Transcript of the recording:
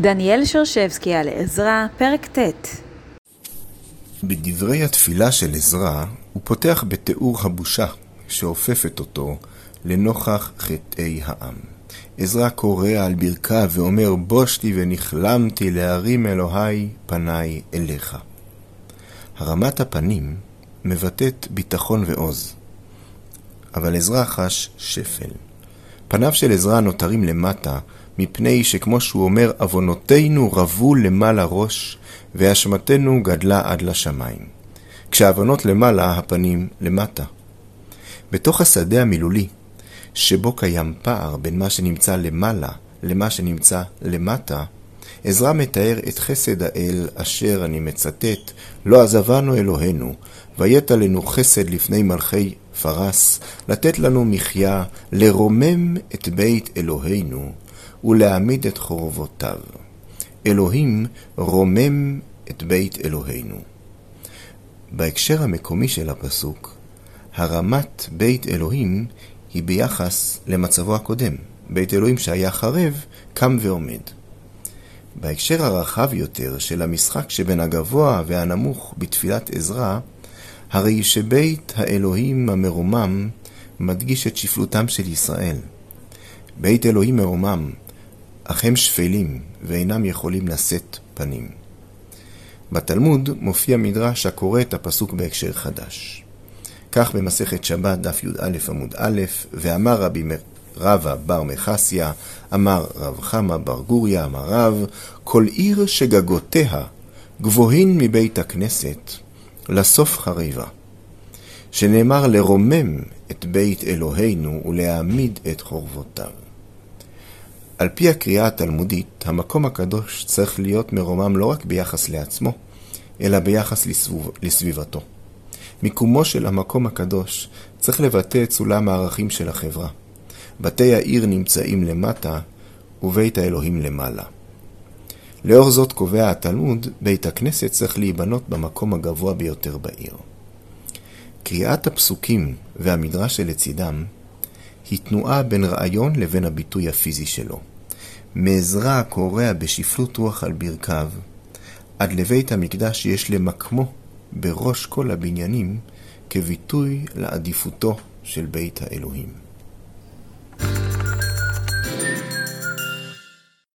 דניאל שרשבסקי על עזרא, פרק ט' בדברי התפילה של עזרא, הוא פותח בתיאור הבושה שאופפת אותו לנוכח חטאי העם. עזרא קורא על ברכיו ואומר, בושתי ונכלמתי להרים אלוהי פניי אליך. הרמת הפנים מבטאת ביטחון ועוז, אבל עזרא חש שפל. פניו של עזרא נותרים למטה, מפני שכמו שהוא אומר, עוונותינו רבו למעלה ראש, ואשמתנו גדלה עד לשמיים. כשהעוונות למעלה, הפנים למטה. בתוך השדה המילולי, שבו קיים פער בין מה שנמצא למעלה למה שנמצא למטה, עזרא מתאר את חסד האל אשר, אני מצטט, לא עזבנו אלוהינו, ויית לנו חסד לפני מלכי פרס, לתת לנו מחיה, לרומם את בית אלוהינו, ולהעמיד את חורבותיו. אלוהים רומם את בית אלוהינו. בהקשר המקומי של הפסוק, הרמת בית אלוהים היא ביחס למצבו הקודם. בית אלוהים שהיה חרב, קם ועומד. בהקשר הרחב יותר של המשחק שבין הגבוה והנמוך בתפילת עזרא, הרי שבית האלוהים המרומם מדגיש את שפלותם של ישראל. בית אלוהים מרומם, אך הם שפלים ואינם יכולים לשאת פנים. בתלמוד מופיע מדרש הקורא את הפסוק בהקשר חדש. כך במסכת שבת דף י"א עמוד א', ואמר רבי רבא בר מחסיה, אמר רב חמא בר גוריה, אמר רב, כל עיר שגגותיה גבוהין מבית הכנסת, לסוף חריבה. שנאמר לרומם את בית אלוהינו ולהעמיד את חורבותיו. על פי הקריאה התלמודית, המקום הקדוש צריך להיות מרומם לא רק ביחס לעצמו, אלא ביחס לסביב, לסביבתו. מיקומו של המקום הקדוש צריך לבטא את סולם הערכים של החברה. בתי העיר נמצאים למטה, ובית האלוהים למעלה. לאור זאת קובע התלמוד, בית הכנסת צריך להיבנות במקום הגבוה ביותר בעיר. קריאת הפסוקים והמדרש שלצידם היא תנועה בין רעיון לבין הביטוי הפיזי שלו. מעזרא קורע בשפלות רוח על ברכיו, עד לבית המקדש יש למקמו בראש כל הבניינים כביטוי לעדיפותו של בית האלוהים.